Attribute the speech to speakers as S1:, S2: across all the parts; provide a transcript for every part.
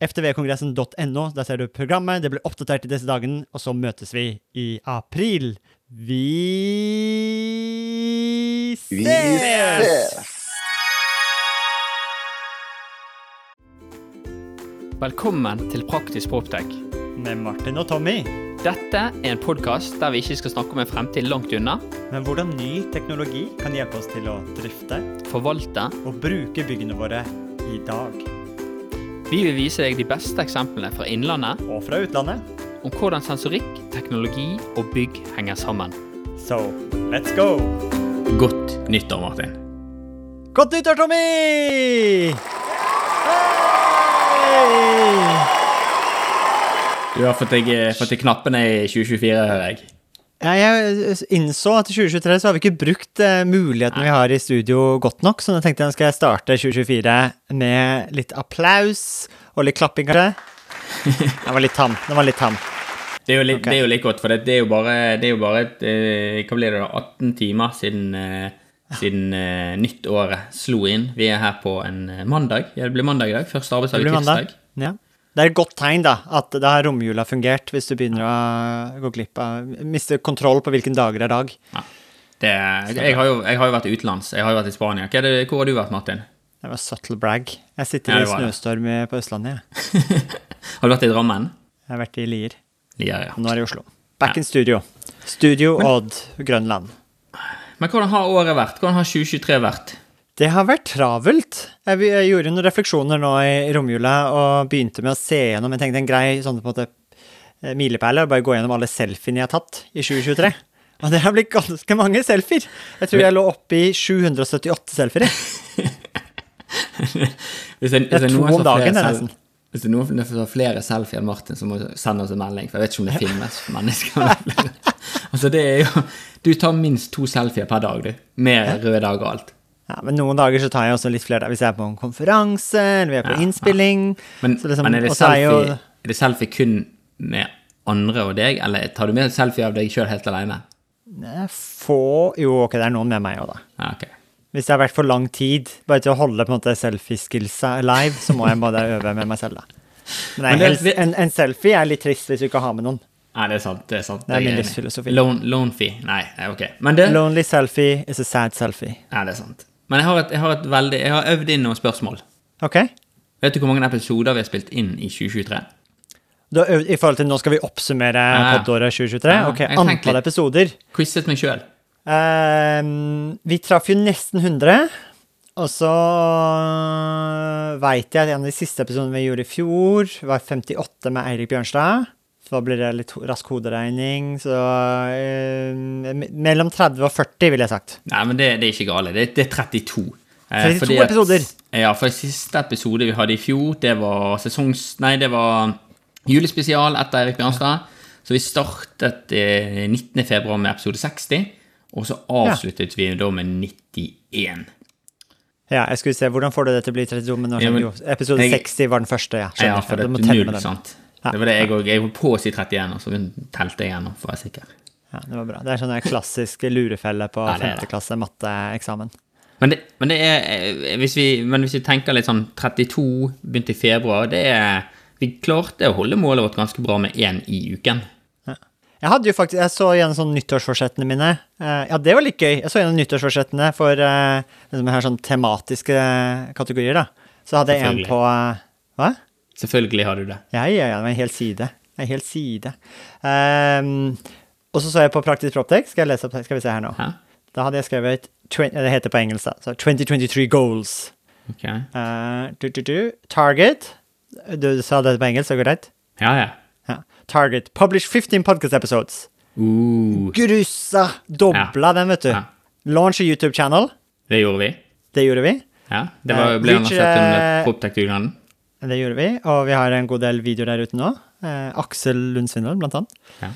S1: ftvkongressen.no, der ser du programmet, det blir oppdatert i disse dagene, og så møtes vi i april. Vi ses! Vi ses!
S2: Velkommen til Praktisk Proptech.
S1: Med Martin og Tommy.
S2: Dette er en podkast der vi ikke skal snakke om en fremtid langt unna.
S1: Men hvordan ny teknologi kan hjelpe oss til å drifte,
S2: forvalte
S1: og bruke byggene våre i dag.
S2: Vi vil vise deg de beste eksemplene fra innlandet
S1: og fra utlandet
S2: om hvordan sensorikk, teknologi og bygg henger sammen.
S1: So, let's go!
S2: Godt nyttår, Martin.
S1: Godt nyttår, Tommy!
S2: Du har fått deg, fått deg knappene i 2024, hører jeg.
S1: Ja, jeg innså at i 2023 så har vi ikke brukt uh, mulighetene vi har i studio godt nok, så nå tenkte jeg at jeg starte 2024 med litt applaus og litt klapping, kanskje. Den var litt tam. Den var litt tam.
S2: Det er jo litt, okay. litt godt, for det, er jo bare, det er jo bare et, eh, Hva blir det, da? 18 timer siden, eh, siden uh, nyttåret slo inn. Vi er her på en mandag. Ja, det blir mandag i dag. Første arbeidsdag tirsdag.
S1: Ja. Det er et godt tegn da, at da har romjula fungert, hvis du begynner å gå glipp av Miste kontroll på hvilken dager er dag. Ja.
S2: Det, jeg, har jo, jeg, har jo, vært utenlands. Jeg har jo vært i Spania. Det, hvor har du vært, Martin?
S1: Det var subtle brag. Jeg sitter ja, i snøstorm på Østlandet.
S2: har du vært i Drammen?
S1: Jeg har vært i Lier.
S2: Lier ja.
S1: Nå er det i Oslo. Back in studio. Studio Odd, Grønland.
S2: Men hvordan har året vært? Hvordan har 2023 vært?
S1: Det har vært travelt. Jeg, jeg gjorde noen refleksjoner nå i romjula og begynte med å se gjennom Jeg tenkte en grei sånn på en måte milepæle og bare gå gjennom alle selfiene jeg har tatt i 2023. Og det har blitt ganske mange selfier. Jeg tror jeg lå oppe i 778 selfier.
S2: det er to om dagen, det nesten. Hvis det er noen som har flere selfier enn Martin, så må du sende oss en melding. For jeg vet ikke om det finnes mennesker. altså det er jo Du tar minst to selfier per dag, du. Med røde dager og alt.
S1: Ja, Men noen dager så tar jeg også litt flere. Hvis jeg er på en konferanse, eller vi er på ja, innspilling.
S2: Ja. Men, liksom, men er, det selfie, jo... er, det selfie, kun med andre og deg, eller tar du med selfie av deg sjøl helt alene?
S1: Få Jo, ok, det er noen med meg òg, da.
S2: Ja, okay.
S1: Hvis det har vært for lang tid bare til å holde på en måte selfieskillsa live, så må jeg bare øve med meg selv, da. Men, Men det, en, en, selfie er litt trist hvis du ikke har med noen.
S2: Nei, det er sant. Det er sant.
S1: Det er min livsfilosofi.
S2: Lone, lonefee. Nei, ok. Men det
S1: Lonely selfie is a sad selfie.
S2: Ja, det er sant. Men jeg har, et, jeg har, et veldig, jeg har øvd inn noen spørsmål.
S1: Ok.
S2: Vet du hvor mange episoder vi har spilt inn i 2023?
S1: Da, I forhold til nå skal vi oppsummere ja. podåret 2023? Ja, ok, Antall episoder.
S2: Quizet meg sjøl.
S1: Uh, vi traff jo nesten 100, Og så veit jeg at en av de siste episodene vi gjorde i fjor, var 58 med Eirik Bjørnstad. Da blir det litt rask hoderegning, så eh, Mellom 30 og 40, ville jeg sagt.
S2: Nei, men det, det er ikke gale. Det, det er 32. Eh,
S1: 32
S2: fordi at-
S1: episoder.
S2: Ja, for siste episode vi hadde i fjor, det var sesongs... Nei, det var julespesial etter Erik Bjørnstad. Så vi startet eh, 19. februar med episode 60, og så avsluttet vi da med 91.
S1: Ja, jeg skulle se, Hvordan får du det til å bli 32? Men
S2: Ja, men-.
S1: Episode
S2: jeg-
S1: 60 var den første, ja.
S2: Ja,
S1: Skjønner.
S2: for
S1: du
S2: det
S1: må telle med den.
S2: sant?
S1: Ja.
S2: Det var det jeg òg. Jeg holdt på å si 31, og så telte jeg igjennom, for å være sikker.
S1: Ja, det var bra. Det er sånn en klassisk lurefelle på
S2: Ja, det er det.
S1: femte klasse matteeksamen.
S2: Men det, men det er eh, hvis vi, Men hvis vi tenker litt sånn 32 begynte i februar, det er Vi klarte å holde målet vårt ganske bra med én i uken.
S1: Jeg hadde jo faktisk, jeg så gjennom sånn nyttårsforsettene mine. Eh, ja, det var litt gøy. Jeg så gjennom nyttårsforsettene for liksom her sånn tematiske kategorier, da. Så hadde jeg en på Hva?
S2: Selvfølgelig har du det.
S1: Ja, ja, ja. En hel side. En hel side. Um, og så så jeg på Praktisk Proptek. Skal jeg lese opp? Skal vi se her nå.
S2: Hæ?
S1: Da hadde jeg skrevet Det heter på engelsk, da. Så 2023 goals.
S2: Ok.
S1: Uh, du, du, du. Target. Du sa det på engelsk, så går det greit?
S2: Ja, ja.
S1: Ja. Target. Publish 15 podcast episodes.
S2: Uh,
S1: Grusa! Dobla den, vet du.
S2: Ja.
S1: Launch a YouTube-channel.
S2: det gjorde vi.
S1: Det gjorde vi.
S2: Ja, Det var,
S1: Eh,
S2: ble lansert
S1: eh,
S2: under Proptech-dugnaden.
S1: Det gjorde vi, og vi har en god del videoer der ute nå. Eh, Aksel Lundsvindel, blant annet.
S2: Ja.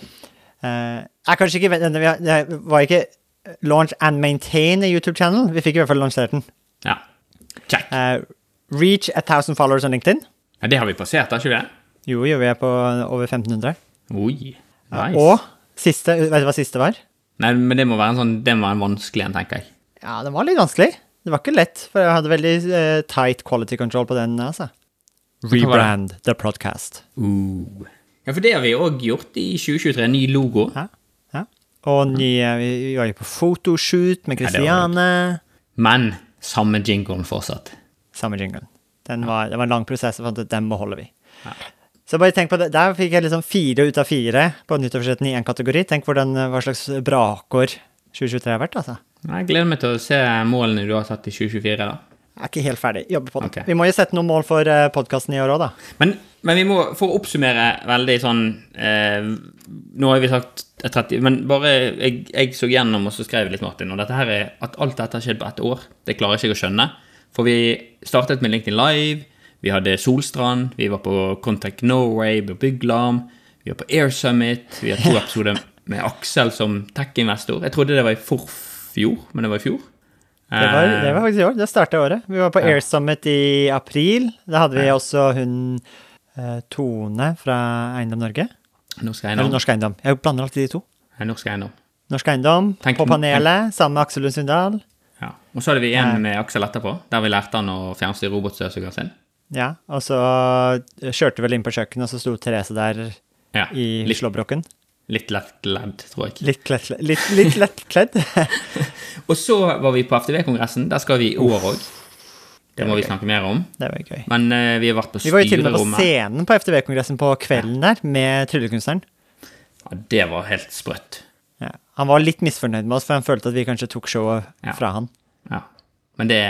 S1: Eh, jeg kanskje ikke vet, Det var ikke launch and maintain a YouTube-channel. Vi fikk i hvert fall lansert den.
S2: ja. Check.
S1: Eh, reach a thousand followers on LinkedIn.
S2: Ja, det har vi passert, har ikke vi det?
S1: Jo, jo, vi er på over 1500.
S2: Oi. Nice.
S1: Og siste, vet du hva siste var?
S2: Nei, men det må være en sånn Det må være en vanskelig en, tenker jeg.
S1: Ja, den var litt vanskelig. Det var ikke lett, for jeg hadde veldig eh, tight quality control på den, altså. Rebrand the podcast.
S2: Uh. Ja, for det har vi òg gjort i 2023. Ny logo.
S1: Ja, ja. Og ny, vi, vi var jo på fotoshoot med
S2: Kristiane.
S1: Ja.
S2: Men samme jinglen fortsatt.
S1: Samme jinglen. Den var, det var en lang prosess, og den beholder vi. Så bare tenk på det. Der fikk jeg liksom fire ut av fire på nyttårsforsetten i én kategori. Tenk hvordan, hva slags brakår 2023 har vært, altså.
S2: Jeg gleder meg til å se målene du har satt i 2024. da.
S1: Jeg er ikke helt ferdig. Jobber på det.
S2: Okay.
S1: Vi må jo sette noen mål for uh, podkasten i år òg, da.
S2: Men, men vi må, for å oppsummere veldig sånn eh, Nå har vi sagt 30 Men bare jeg, jeg så gjennom, og så skrev litt, Martin. Og dette her er, at alt dette har skjedd på ett år, det klarer jeg ikke å skjønne. For vi startet med LinkedIn Live. Vi hadde Solstrand. Vi var på Contact Norway, på Byglam, Vi var på Air Summit. Vi har to episoder med Aksel som tech-investor. Jeg trodde det var i forfjor, men det var i fjor.
S1: Det var, det var faktisk i år. Det starta året. Vi var på Air Summit i april. Da hadde vi også hun eh, Tone fra Eiendom Norge.
S2: Norsk
S1: Eller
S2: Eiendom.
S1: Norsk Eiendom. Jeg blander alltid de to.
S2: Norsk Eiendom.
S1: Norsk Eiendom
S2: Tenk-
S1: på panelet sammen med Aksel Lund Sundal.
S2: Ja. Og så hadde vi en med Aksel etterpå, der vi lærte han å fjernstyre robotstøvsugeren sin.
S1: Ja, og så kjørte vi vel inn på kjøkkenet, og så sto Therese der
S2: Ja,
S1: i slåbroken.
S2: Litt lettledd, tror jeg.
S1: Litt, kledd, litt, litt lettkledd.
S2: Og så var vi på FTV-kongressen. Der skal vi i år òg. Det må vi snakke mer om.
S1: Det var gøy.
S2: Men uh, vi har vært på styrerommet.
S1: Vi var jo til og med på scenen på FTV-kongressen på kvelden der, med tryllekunstneren.
S2: Ja, det var helt sprøtt.
S1: Ja. Han var litt misfornøyd med oss, for han følte at vi kanskje tok showet
S2: Ja.
S1: fra han.
S2: Ja. Men det,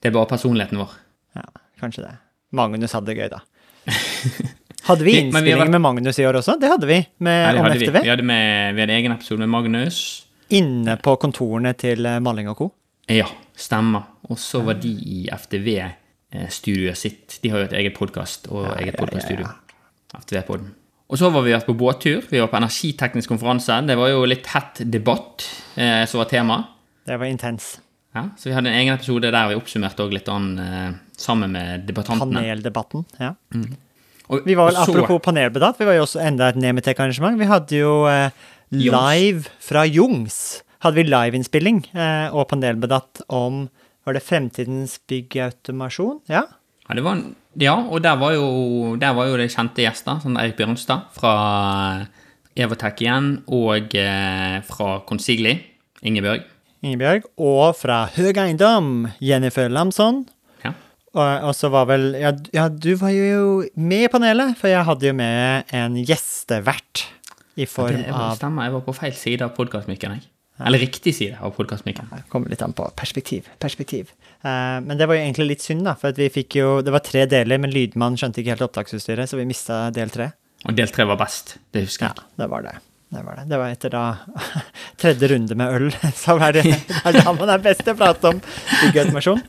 S2: det er bare personligheten vår.
S1: Ja, kanskje det. Magnus hadde det gøy, da. Hadde vi
S2: Vi- vi
S1: innspilling
S2: vært-
S1: med Magnus i år også? Det hadde vi, med,
S2: Ja, hadde
S1: om
S2: hadde vi.
S1: FTV.
S2: Vi hadde, med, vi hadde egen episode med Magnus.
S1: Inne på kontorene til eh, Malling og co.
S2: Ja, stemmer. Og så var de i FTV-studioet sitt. De har jo et eget podkast og eget podkaststudio. FTV-podden. Og så var vi vært på båttur. Vi var på energiteknisk konferanse. Det var jo litt hett debatt eh, som var tema.
S1: Det var intens.
S2: Ja, så vi hadde en egen episode der vi oppsummerte litt an, eh, sammen med debattantene.
S1: Paneldebatten. ja.
S2: Og,
S1: Vi var vel,
S2: så-
S1: Apropos paneldebatt, vi var jo også enda et Nemetek-arrangement. Vi hadde jo eh, live fra Jungs. Hadde vi liveinnspilling eh, og paneldebatt om Var det Fremtidens byggautomasjon? Ja.
S2: Ja, det var, ja og der var, jo, der var jo det kjente gjester, sånn Erik Bjørnstad fra Evotech igjen, og eh, fra Consigli, Ingebjørg.
S1: Ingebjørg. Og fra Høg Eiendom, Jennifer Lamson.
S2: Ja.
S1: Og, og så var vel ja, ja, du var jo med i panelet, for jeg hadde jo med en gjestevert i form
S2: var,
S1: av
S2: stemmer, jeg var på feil side av podkastmikken, jeg. Eller riktig side av podkastmikken.
S1: Det kommer litt an på perspektiv. perspektiv. Eh, men det var jo egentlig litt synd, da, for vi fikk jo Det var tre deler, men lydmannen skjønte ikke helt opptaksutstyret, så vi mista del tre.
S2: Og del tre var best. Det husker
S1: Ja,
S2: jeg.
S1: det var det. Det var det. Det var etter da tredje runde med øl, så er det, det er da man er best til å prate om byggeautomasjon.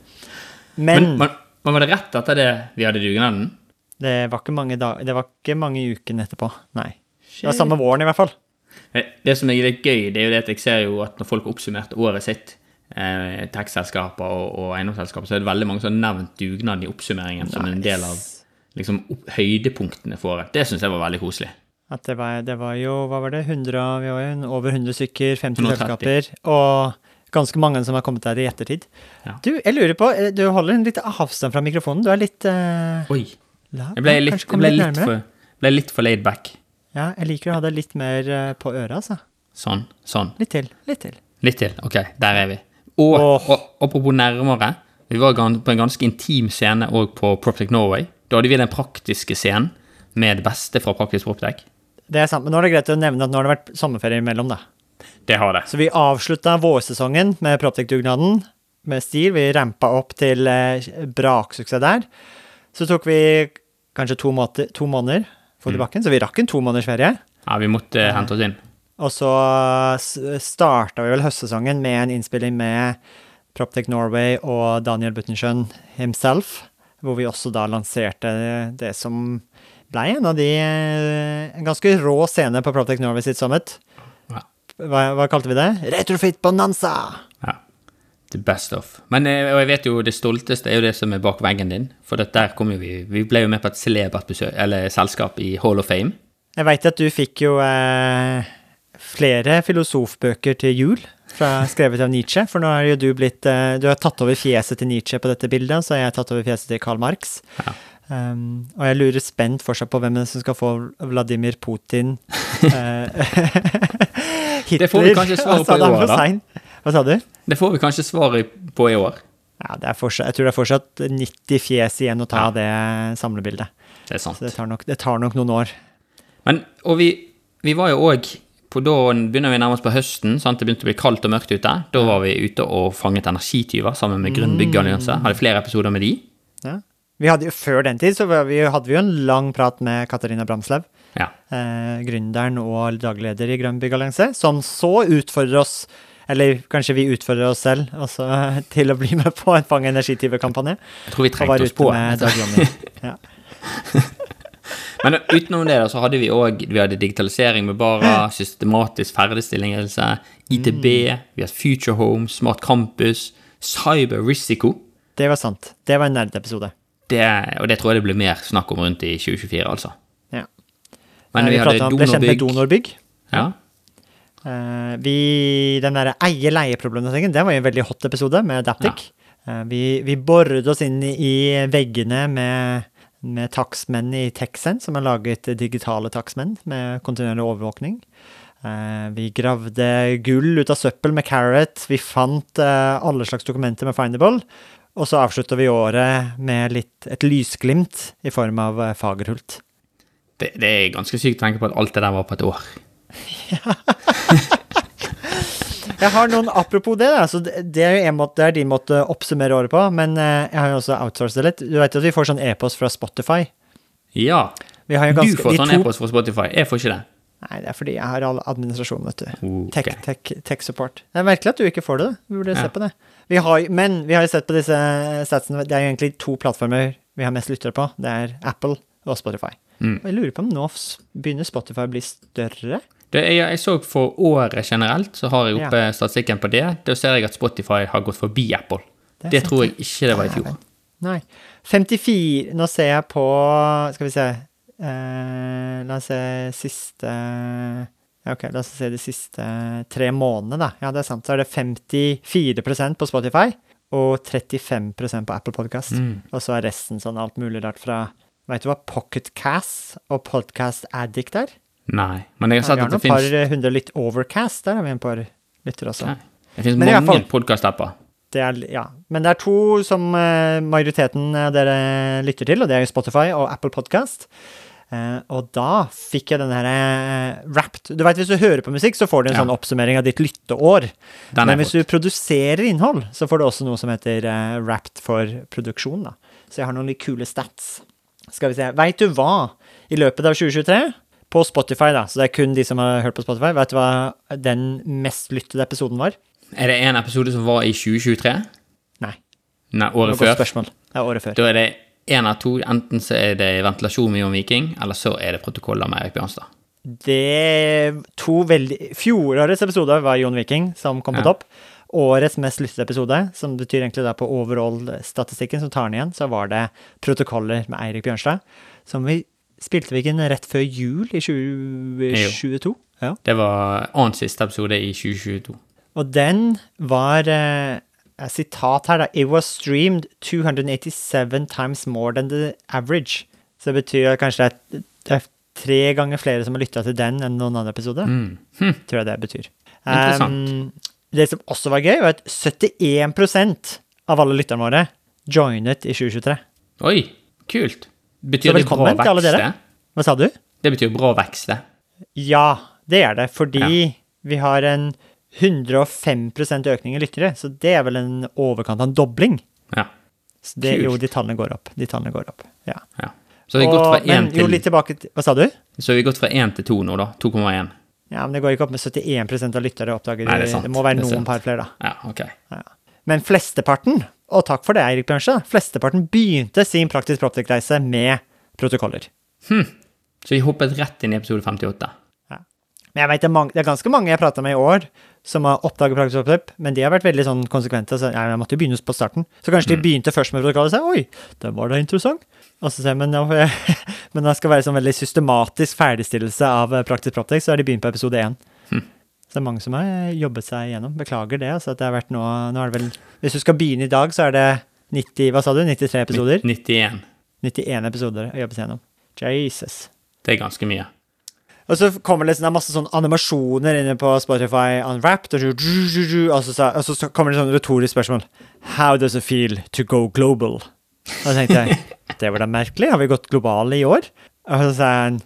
S1: Men,
S2: Men, men, men var det rett etter det vi hadde dugnaden?
S1: det var ikke mange dag, det var ikke mange ukene etterpå. Nei. Det var samme våren, i hvert fall.
S2: Eh, Det som er litt gøy, det er jo det at jeg ser jo at når folk har oppsummert året sitt, eh, tekstselskaper og, og eiendomsselskaper, så er det veldig mange som har nevnt dugnaden i oppsummeringen som en del av liksom, høydepunktene for året. Det syns jeg var veldig koselig.
S1: At det var, det var jo, hva var det, 100, vi var jo over 100 stykker, 50
S2: 130.
S1: selskaper, og ganske mange som har kommet der i ettertid.
S2: Ja.
S1: Du, jeg lurer på, eh, du holder en litt avstand fra mikrofonen, du er litt uh,
S2: Oi.
S1: Lav,
S2: Jeg ble litt, jeg ble
S1: litt
S2: litt, for, ble litt for laid back.
S1: Ja, jeg liker å ha det litt mer uh, på øret, altså.
S2: Sånn. Sånn.
S1: Litt til, litt til.
S2: Litt til. Ok, der er vi. Og,
S1: oh.
S2: og apropos nærmere, vi var på en ganske intim scene òg på Proptech Norway. Da hadde vi den praktiske scenen med det beste fra Praktisk Proptech.
S1: Det er sant, men nå er det greit å nevne at nå har det vært sommerferie imellom, da.
S2: Det har det.
S1: Så vi avslutta vårsesongen med Proptic-dugnaden med stil. Vi rampa opp til eh, braksuksess der. Så tok vi kanskje to, måte, to måneder
S2: Mm.
S1: for tilbake, så vi rakk en to måneders ferie.
S2: Ja, vi måtte eh, hente oss inn.
S1: Og så starta vi vel høstsesongen med en innspilling med Proptech Norway og Daniel Buttensjøen himself, hvor vi også da lanserte det som ble en av de eh, En ganske rå scene på Proptech Norway sitt summit. Hva, hva kalte vi det? Retrofit bonanza!
S2: Ja. The best of. Men eh, og jeg vet jo det stolteste er jo det som er bak veggen din. For det der kom jo vi Vi ble jo med på et celebert besøk, eller selskap i Hall of Fame.
S1: Jeg veit at du fikk jo eh, flere filosofbøker til jul, fra, skrevet av Nietzsche. For nå er jo du blitt eh, Du har tatt over fjeset til Nietzsche på dette bildet, så jeg har tatt over fjeset til Karl Marx.
S2: Ja.
S1: Um, og jeg lurer spent fortsatt på hvem som skal få Vladimir Putin eh, Hitler
S2: Det får vi kanskje svaret på i år, da.
S1: Hva sa du?
S2: Det får vi kanskje svaret på i år.
S1: Ja, det er fortsatt, jeg tror det er fortsatt 90 fjes igjen å ta
S2: Ja.
S1: det samlebildet.
S2: Det er sant.
S1: Det tar nok, det tar nok noen år.
S2: Men, og vi, vi var jo òg på Da begynner vi nærmest på høsten. Sant? Det begynte å bli kaldt og mørkt ute. Da var vi ute og fanget energityver sammen med Grønn byggallianse. Hadde flere episoder med de.
S1: Ja. Vi hadde jo, før den tid så vi, hadde vi jo en lang prat med Katarina Bramslev,
S2: Ja.
S1: eh, gründeren og daglig leder i Grønn byggallianse, som så utfordrer oss, eller kanskje vi utfordrer oss selv, også, til å bli med på en Fang energityver-kampanje.
S2: Jeg tror vi trengte oss på.
S1: med Ja.
S2: Men utenom det da, så hadde vi òg digitalisering med Bara, systematisk ferdigstillelse, ITB, vi hadde Future Home, Smart Campus, Cyber Risiko.
S1: Det var sant. Det var en nerdeepisode.
S2: Det, og det tror jeg det blir mer snakk om rundt i 2024, altså.
S1: Ja.
S2: Men
S1: vi,
S2: vi, hadde
S1: donorbygg. ble kjent med
S2: donorbygg. Ja.
S1: Uh, vi, den derre eie-leie-problematikken, det var jo en veldig hot episode med Daptic. Eh, vi, vi boret oss inn i veggene med, med takstmenn i Texen, som har laget digitale takstmenn med kontinuerlig overvåkning. Uh, vi gravde gull ut av søppel med Carrot. Vi fant eh, alle slags dokumenter med Findable. Og så avslutter vi året med litt, et lysglimt i form av eh, Fagerhult.
S2: Det, det er ganske sykt å tenke på at alt det der var på et år.
S1: Jeg har noen apropos det, da. Så det, er måte, det er din måte å oppsummere året på, men eh, jeg har jo også outsourcet det litt. Du vet at vi får sånn e-post fra Spotify.
S2: Ja.
S1: Vi har jo
S2: Du får sånn e-post fra Spotify. Jeg får ikke det.
S1: Nei, det er fordi jeg har all administrasjon, vet du.
S2: Okay.
S1: Tech, tech, tech support. Det er merkelig at du ikke får det. Vi burde
S2: Ja.
S1: se på det. Vi har, men vi har jo sett på disse statsene. Det er jo egentlig to plattformer vi har mest lyttere på. Det er Apple og Spotify.
S2: Mm.
S1: Og jeg lurer på om nå begynner Spotify å bli større?
S2: det jeg, jeg så for året generelt, så har jeg oppe statistikken på det. Da ser jeg at Spotify har gått forbi Apple.
S1: Det
S2: Det, tror jeg ikke det var i fjor.
S1: Nei. 54 Nå ser jeg på Skal vi se eh, La oss se siste ja, Ok, la oss se de siste tre månedene, da. Ja, det er sant. Så er det 54% på Spotify og 35% på Apple Podcast.
S2: Mm.
S1: Og så er resten sånn alt mulig rart fra Vet du hva Pocketcast og Podcast Addict er?
S2: Nei. Men jeg har
S1: Ja,
S2: finnes...
S1: vi har noen par hundre litt Overcast. Der har vi en par lyttere også.
S2: Det finnes
S1: Men
S2: mange podkast-apper.
S1: Er, ja. Men det er to som eh, majoriteten av dere lytter til, og det er Spotify og Apple Podcast. Eh, og da fikk jeg den her eh, wrapped Du vet, Hvis du hører på musikk, så får du en
S2: Ja.
S1: sånn oppsummering av ditt lytteår.
S2: Den
S1: Men hvis du produserer innhold, så får du også noe som heter eh, wrapped for produksjon. da. Så jeg har noen litt kule stats. Skal vi se. Veit du hva, i løpet av 2023, på Spotify, da, så det er kun de som har hørt på Spotify, vet du hva den mest lyttede episoden var?
S2: Er det en episode som var i 2023?
S1: Nei.
S2: Nei, året før.
S1: spørsmål. Det er året før.
S2: Da er det én av to. Enten så er det ventilasjon med Jon Viking, eller så er det protokoller med Erik Bjørnstad.
S1: Det to veldig Fjorårets episode var Jon Viking, som kom på
S2: Ja.
S1: topp. Årets mest lyttede episode, som betyr egentlig da på overall-statistikken, som tar den igjen, så var det protokoller med Eirik Bjørnstad. Som vi Spilte vi ikke inn rett før jul i 2022? Ja.
S2: Det var annen siste episode i 2022.
S1: Og den var eh, Sitat her, da. It was streamed 287 times more than the average. Så det betyr at kanskje det er, tre ganger flere som har lytta til den enn noen andre episode.
S2: Mm. Hm.
S1: Tror jeg det betyr. Um, det som også var gøy, var at 71% av alle lytterne våre joinet i 2023.
S2: Oi, kult. Betyr det bra
S1: velkommen
S2: vekst?
S1: Hva sa du?
S2: Det betyr bra vekst, det.
S1: Ja, det er det. Fordi vi har en 105% økning i lyttere, så det er vel en overkant av en dobling.
S2: Ja.
S1: Så det,
S2: Kult.
S1: jo, de tallene går opp. De tallene går opp. Ja.
S2: ja. Så vi gått fra
S1: 1 men
S2: 1
S1: jo, litt tilbake til Hva sa du?
S2: Så har vi gått fra 1 til 2 nå, da. 2,1.
S1: Ja, men det går ikke opp med 71% av lyttere oppdager
S2: Nei, det er sant.
S1: det må være noen par flere, da.
S2: Ja, ok.
S1: Ja. Men flesteparten, og takk for det, Eirik Bjørnstad, flesteparten begynte sin praktisk Proptic-reise med protokoller. Hm.
S2: Så vi hoppet rett inn i episode 58. Ja.
S1: Men jeg vet det, er mange, det er ganske mange jeg prata med i år som har oppdaget praktisk proptek, men de har vært veldig sånn konsekvente. Så jeg måtte jo begynne på starten. Så kanskje
S2: Mm.
S1: de begynte først med protokollet og sa oi, det var da interessant. Og så sier jeg, men, ja, men det skal være sånn veldig systematisk ferdigstillelse av eh, praktisk proptek, så har de begynt på episode én.
S2: Hm.
S1: Så det er mange som har jobbet seg igjennom. Beklager det. altså at det har vært nå, nå er det vel, Hvis du skal begynne i dag, så er det 90, hva sa du, 93 episoder?
S2: 91.
S1: 91 episoder å jobbe seg gjennom. Jesus.
S2: Det er ganske mye.
S1: Og så kommer det, sånn, det er masse sånn animasjoner inne på Spotify Unwrapped, og så, og så, og så kommer det sånn retorisk spørsmål. How does it feel to go global? Og så tenkte jeg, det var da merkelig, har vi gått globale i år? Og så sa han,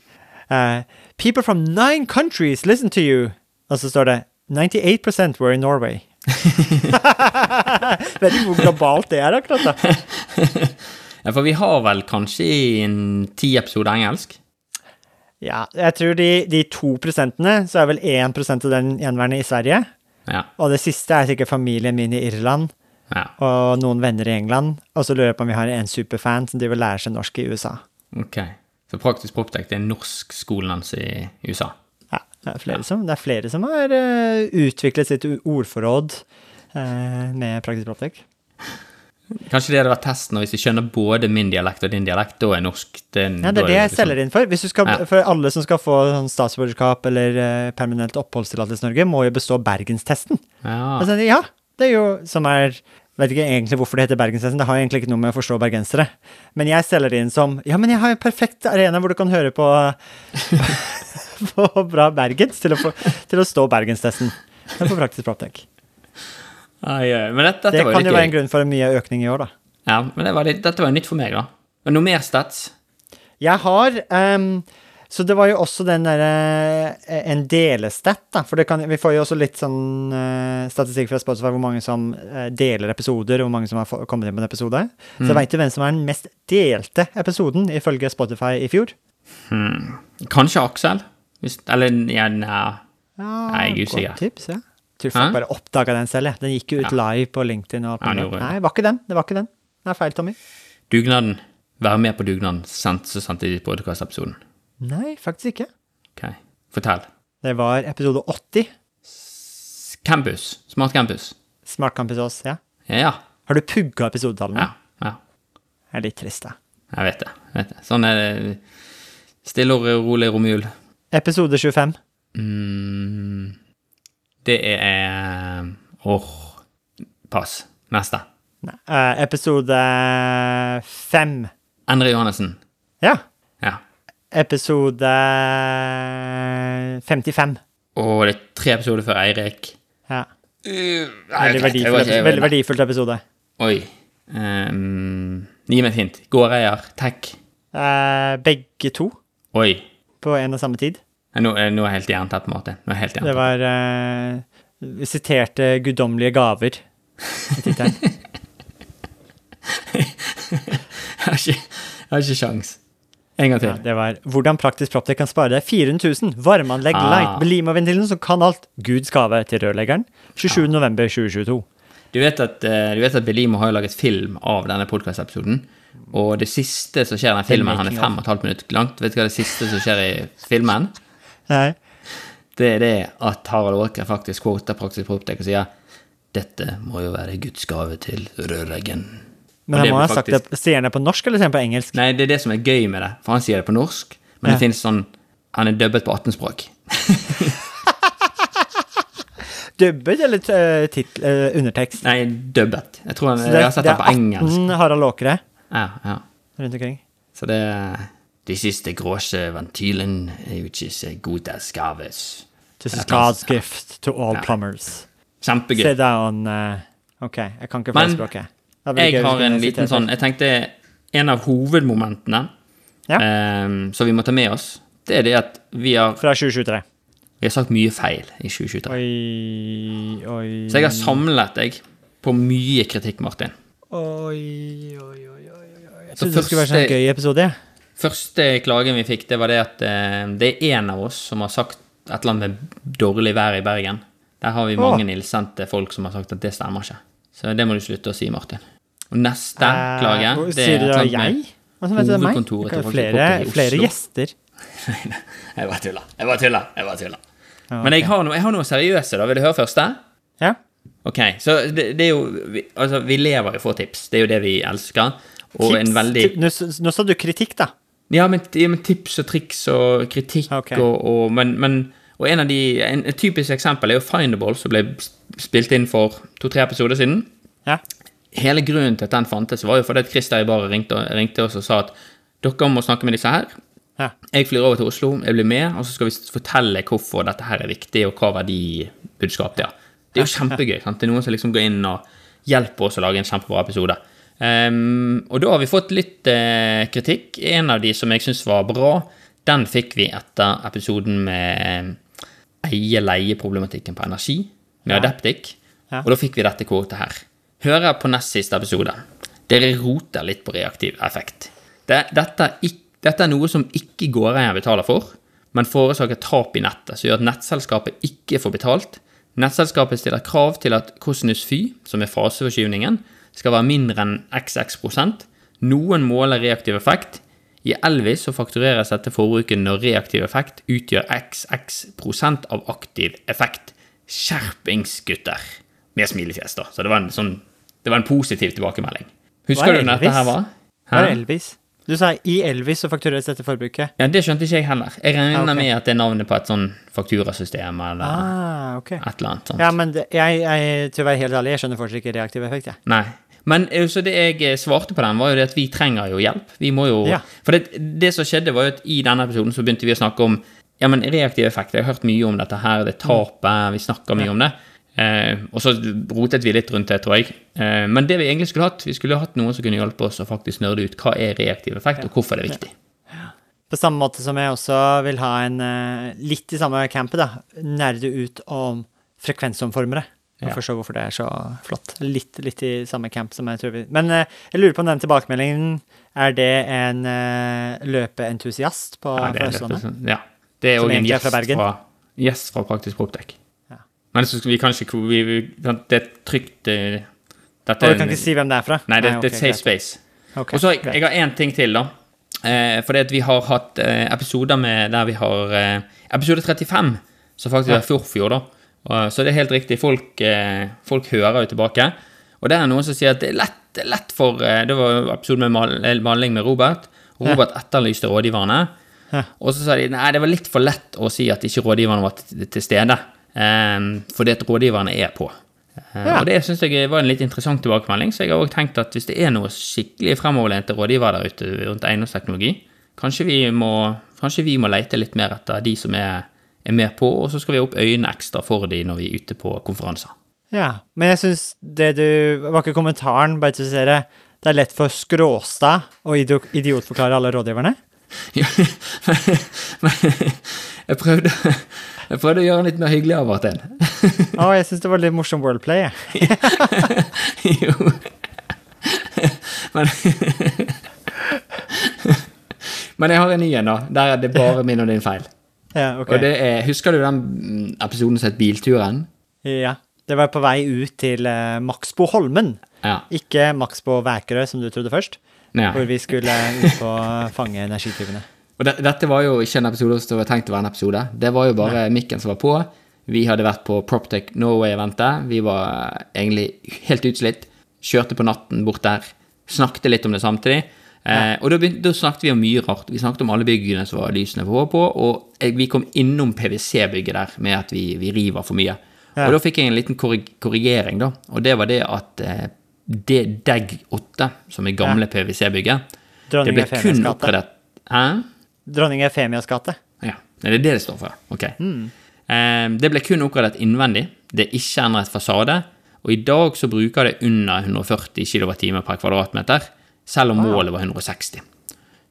S1: eh, people from nine countries listen to you. Og så står det, 98% were in Norway. Vet ikke hvor globalt det er akkurat da.
S2: Ja, for vi har vel kanskje en ti episoder engelsk?
S1: Ja, jeg tror de, de to prosentene, så er vel 1% av den gjenværende i Sverige.
S2: Ja.
S1: Og det siste er sikkert familien min i Irland
S2: ja.
S1: og noen venner i England. Og så lurer jeg på om vi har en superfan som driver lærer seg norsk i USA.
S2: Ok. Så praktisk proptek er norskskolen hans i USA.
S1: Ja, det er flere som, det er flere som har uh, utviklet sitt ordforråd uh, med praktisk proptek.
S2: Kanskje det hadde vært testen, og hvis de skjønner både min dialekt og din dialekt, da er norsk den,
S1: Ja, det er det jeg selger inn for. Skal,
S2: Ja.
S1: For alle som skal få sånn statsborgerskap eller eh, permanent oppholdstillatelse i Norge, må jo bestå bergenstesten.
S2: Ja.
S1: Altså, ja, det er jo som er Vet ikke egentlig hvorfor det heter bergenstesten, det har egentlig ikke noe med å forstå bergensere. Men jeg selger det inn som Ja, men jeg har en perfekt arena hvor du kan høre på På bra bergens til å, få, til å stå bergenstesten. Det er på praktisk proptek.
S2: Ai, ai, men dette, dette
S1: Det
S2: var
S1: kan
S2: jo
S1: jo være en grunn for en mye økning i år, da.
S2: Ja, men det var litt, dette var jo nytt for meg, da. Men noe mer stats?
S1: Jeg har um, Så det var jo også den derre En delestat, da. For det kan, vi får jo også litt sånn uh, statistikk fra Spotify hvor mange som uh, deler episoder, og hvor mange som har kommet inn på en episode. Så veit du hvem som er den mest delte episoden ifølge Spotify i fjor?
S2: Hmm. Kanskje Aksel? Hvis, eller ja, nei.
S1: Ja,
S2: Nei, jeg er
S1: godt. Tips, ja. Tror folk
S2: Hæ?
S1: bare oppdaga den selv, jeg. Den gikk jo ut live på LinkedIn og på
S2: Ja, det.
S1: Nei, var ikke den. Det var ikke den. Det er feil, Tommy.
S2: Dugnaden. Være med på dugnaden. Sendt, så sendte de podkastepisoden.
S1: Nei, faktisk ikke.
S2: Ok, fortell.
S1: Det var episode 80.
S2: Campus. Smart campus.
S1: Smart Campus Ås, ja.
S2: Ja, ja.
S1: Har du pugga episodetallene?
S2: Ja, ja.
S1: Det er litt trist, da.
S2: Jeg vet det. Jeg vet det. Sånn er det. Stille og rolig romjul.
S1: Episode 25.
S2: Mm, det er Åh, pass. Neste.
S1: Eh, episode 5.
S2: Endre Johannessen.
S1: Ja.
S2: Ja.
S1: Episode 55.
S2: Og det er tre episoder før Eirik.
S1: Ja.
S2: Uh,
S1: Veldig, verdifull,
S2: det ikke-
S1: veldig verdifullt episode.
S2: Oi. Um, gi meg et hint. Gårdeier. Tech.
S1: Uh, begge to.
S2: Oi.
S1: på en og samme tid.
S2: Nå, nå er jeg helt jerntett, på en måte.
S1: Det var uh, siterte 'Guddommelige gaver' i tittelen.
S2: Jeg har ikke, jeg har ikke sjans. En gang til.
S1: Ja, det var 'Hvordan praktisk proptech kan spare deg 400 000'. Varmeanlegg
S2: Ah.
S1: light med Lima-ventilen som kan alt. Guds gave til rørleggeren. 27. november 2022.
S2: Du vet at, uh, at Belimo har laget film av denne podkastepisoden. Og det siste som skjer i den filmen, han er fem og et halvt minutt langt. Vet du hva det siste som skjer i filmen?
S1: Nei.
S2: Det er det at Harald Åker faktisk quoter Praktisk Proptek og sier dette må jo være Guds gave til rørleggen.
S1: Men han må ha sagt det Sier han det på norsk eller sier han på engelsk?
S2: Nei, det er det som er gøy med det, for han sier det på norsk, men
S1: Ja.
S2: det finnes sånn Han er dubbet på 18 språk.
S1: Dubbet eller uh, titl, uh, undertekst?
S2: Nei, dubbet. Jeg tror han,
S1: det,
S2: jeg har sett
S1: det
S2: det på
S1: er 18 Harald Åkre
S2: Ja, ja.
S1: rundt omkring.
S2: Så det De siste gråse ventilen good as gaves.
S1: This
S2: Ja,
S1: is God's gift to all
S2: Ja.
S1: plumbers.
S2: Kjempegøy.
S1: Sit down uh, OK, jeg kan ikke fagspråket. Gøy
S2: Jeg har en liten sånn Jeg tenkte en av hovedmomentene
S1: Ja.
S2: um, som vi må ta med oss, det er det at vi har,
S1: Fra 2023.
S2: vi har sagt mye feil i 2023.
S1: Oi, oi
S2: Så jeg har samlet deg på mye kritikk, Martin.
S1: Oi, oi, oi, oi, oi. Jeg trodde det skulle være sånn gøy episode. jeg.
S2: Første klagen vi fikk, det var det at eh, det er en av oss som har sagt et eller annet med dårlig vær i Bergen. Der har vi mange illsendte folk som har sagt at det stemmer ikke. Så det må du slutte å si, Martin. Og neste
S1: Eh,
S2: klage, det
S1: Sier
S2: er
S1: du
S2: det er
S1: jeg? Hva som heter det meg?
S2: til
S1: Ok, Flere, gjester.
S2: Jeg bare tuller. Jeg bare tuller. Jeg bare tuller.
S1: Okay.
S2: Men jeg har, noe, jeg har noe seriøse, da. Vil du høre første?
S1: Ja.
S2: Ok, så det, det er jo vi, Altså, vi lever i få tips. Det er jo det vi elsker. Og en veldig
S1: Nå, nå sa du kritikk, da.
S2: Ja, men, ja, men tips og triks og kritikk
S1: okay.
S2: og, og Men, men og en av de en, Et typisk eksempel er jo Findable, som ble spilt inn for to-tre episoder siden.
S1: Ja.
S2: Hele grunnen til at den fantes, var jo fordi at Christer bare ringte, ringte oss og sa at dere må snakke med disse her.
S1: ja.
S2: Jeg flyr over til Oslo, jeg blir med, og så skal vi fortelle hvorfor dette her er viktig, og hva verdibudskap det er. Det er jo kjempegøy. sant? Det er noen som liksom går inn og hjelper oss å lage en kjempebra episode. Ehm, og da har vi fått litt uh, kritikk. En av de som jeg syns var bra, den fikk vi etter episoden med eie-leie-problematikken på energi, med
S1: Ja.
S2: Adeptic.
S1: Ja.
S2: Og da fikk vi dette kvotet her. Hører på nest siste episode. Dere roter litt på reaktiv effekt. Det, dette, ikk- dette er noe som ikke gårdeier betaler for, men forårsaker tap i nettet, som gjør at nettselskapet ikke får betalt. Nettselskapet stiller krav til at kosinus fy, som er faseforskyvningen, skal være mindre enn xx prosent. Noen måler reaktiv effekt. I Elvis så faktureres dette forbruket når reaktiv effekt utgjør xx prosent av aktiv effekt. Skjerpings, gutter! Med smilefjes, da. Så det var en, sånn, det var en positiv tilbakemelding. Husker
S1: er
S2: du når dette her var?
S1: Hva er? Elvis? Du sa i Elvis så faktureres dette forbruket.
S2: Ja, Det skjønte ikke jeg heller. Jeg regner
S1: Ah, ok.
S2: med at det er navnet på et sånn fakturasystem eller
S1: Ah, ok.
S2: et eller annet sånt.
S1: Ja, men det, jeg, jeg, til å være helt ærlig, jeg skjønner fortsatt ikke reaktiv effekt, jeg.
S2: Nei. Men eh, så det jeg eh, svarte på den, var jo det at vi trenger jo hjelp. Vi må jo
S1: Ja.
S2: For det, det som skjedde, var jo at i denne episoden så begynte vi å snakke om ja, men reaktiv effekt. Jeg har hørt mye om dette her, det tapet, vi snakker mye om det. Eh, og så rotet vi litt rundt det, tror jeg. Eh, men det vi egentlig skulle hatt, vi skulle hatt noen som kunne hjelpe oss å faktisk nerde ut hva er reaktiv effekt, og hvorfor det er viktig.
S1: På samme måte som jeg også vil ha en eh, litt i samme campet, da, nerde ut om frekvensomformere. Og
S2: Ja.
S1: se hvorfor det er så flott. Litt, litt i samme camp som jeg tror vi Men eh, jeg lurer på om den tilbakemeldingen Er det en uh, løpeentusiast på
S2: Ja, det
S1: Østlandet?
S2: ja. det er òg en gjest
S1: fra
S2: fra, gjest fra Praktisk Proptek.
S1: Ja.
S2: Men så vi kan ikke vi, vi, Det er trygt eh, dette
S1: Og du kan ikke si hvem det er fra?
S2: Nei, det,
S1: ok,
S2: det er safe space.
S1: Okay,
S2: Og så jeg, jeg har én ting til, da. Eh, fordi at vi har hatt eh, episoder med der vi har eh, Episode 35, som faktisk
S1: Ja.
S2: er forfjor, da. Og, så det er helt riktig. Folk, eh, folk hører jo tilbake. Og det er noen som sier at det er lett, det er lett for eh, Det var jo episode med mal, eh, maling med Robert. Og Robert etterlyste rådgiverne. Og så sa de nei, det var litt for lett å si at ikke rådgiverne var til, stede. Fordi at rådgiverne er på. Eh,
S1: Ja.
S2: Og det syns jeg var en litt interessant tilbakemelding. Så jeg har også tenkt at hvis det er noe skikkelig fremoverlente rådgivere der ute rundt eiendomsteknologi, kanskje vi må, kanskje vi må lete litt mer etter de som er, er med på, og så skal vi ha opp øynene ekstra for de når vi er ute på konferanser.
S1: Ja, men jeg syns det du Var ikke kommentaren, bare til å si det, det er lett for Skråstad å idio- idiotforklare alle rådgiverne?
S2: Ja, men, men jeg, prøvde, jeg prøvde å gjøre den litt mer hyggelig av og til.
S1: Å, jeg syns det var litt morsom worldplay, jeg.
S2: Jo. Men Men jeg har en ny en, da. Der er det bare min og din feil.
S1: Ja, okay.
S2: Og det er, Husker du den mm, episoden som het Bilturen?
S1: Ja. Det var på vei ut til uh, Maxbo Holmen.
S2: Ja.
S1: Ikke Maxbo Vækerø, som du trodde først.
S2: ja.
S1: Hvor vi skulle ut på å fange energityvene.
S2: Og det, dette var jo ikke en episode som var tenkt å være en episode. Det var jo bare mikken som var på. Vi hadde vært på Proptech Norway-eventet. Vi var egentlig helt utslitt. Kjørte på natten bort der. Snakket litt om det samtidig. Eh, og da, begynte, da snakket vi om mye rart. Vi snakket om alle byggene som var lysene på, på, og vi kom innom PwC-bygget der med at vi, vi river for mye.
S1: Ja.
S2: Og da fikk jeg en liten korrig korrigering, da. Og det var det at eh, det DEG 8, som er gamle PwC-bygget, det ble kun oppgradert Hæ?
S1: Dronning Efemias gate.
S2: Ja, det er det det står for. Ok. Eh, det ble kun oppgradert innvendig. Det er ikke endret fasade. Og i dag så bruker det under 140 kWt per kvadratmeter, selv om målet var 160.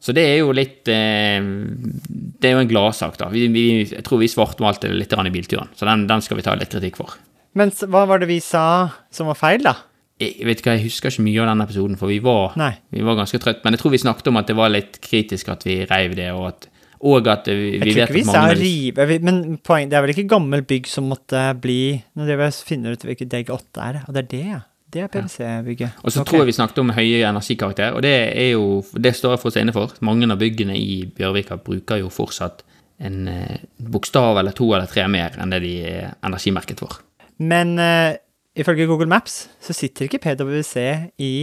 S2: Så det er jo litt eh, Det er jo en gladsak, da. Vi, vi, jeg tror vi svartmalte det litt i bilturen, så den, den skal vi ta litt kritikk for.
S1: Men hva var det vi sa som var feil, da?
S2: Jeg vet ikke, jeg husker ikke mye av den episoden, for vi var, vi var ganske trøtt. Men jeg tror vi snakket om at det var litt kritisk at vi reiv det, og at, og at vi,
S1: Jeg
S2: vi
S1: tror
S2: vet
S1: ikke vi
S2: at
S1: sa
S2: mange av de-
S1: rive, men poeng, det er vel ikke gammelt bygg som måtte bli Nå driver jeg og finner ut hvilket DEG 8 er, og det er det, ja. Det er PwC-bygget.
S2: Og så tror jeg vi snakket om høye energikarakter, og det er jo Det står jeg for oss inne for. Mange av byggene i Bjørvika bruker jo fortsatt en eh, bokstav eller to eller tre mer enn det de er energimerket for.
S1: Men uh, ifølge Google Maps så sitter ikke PwC i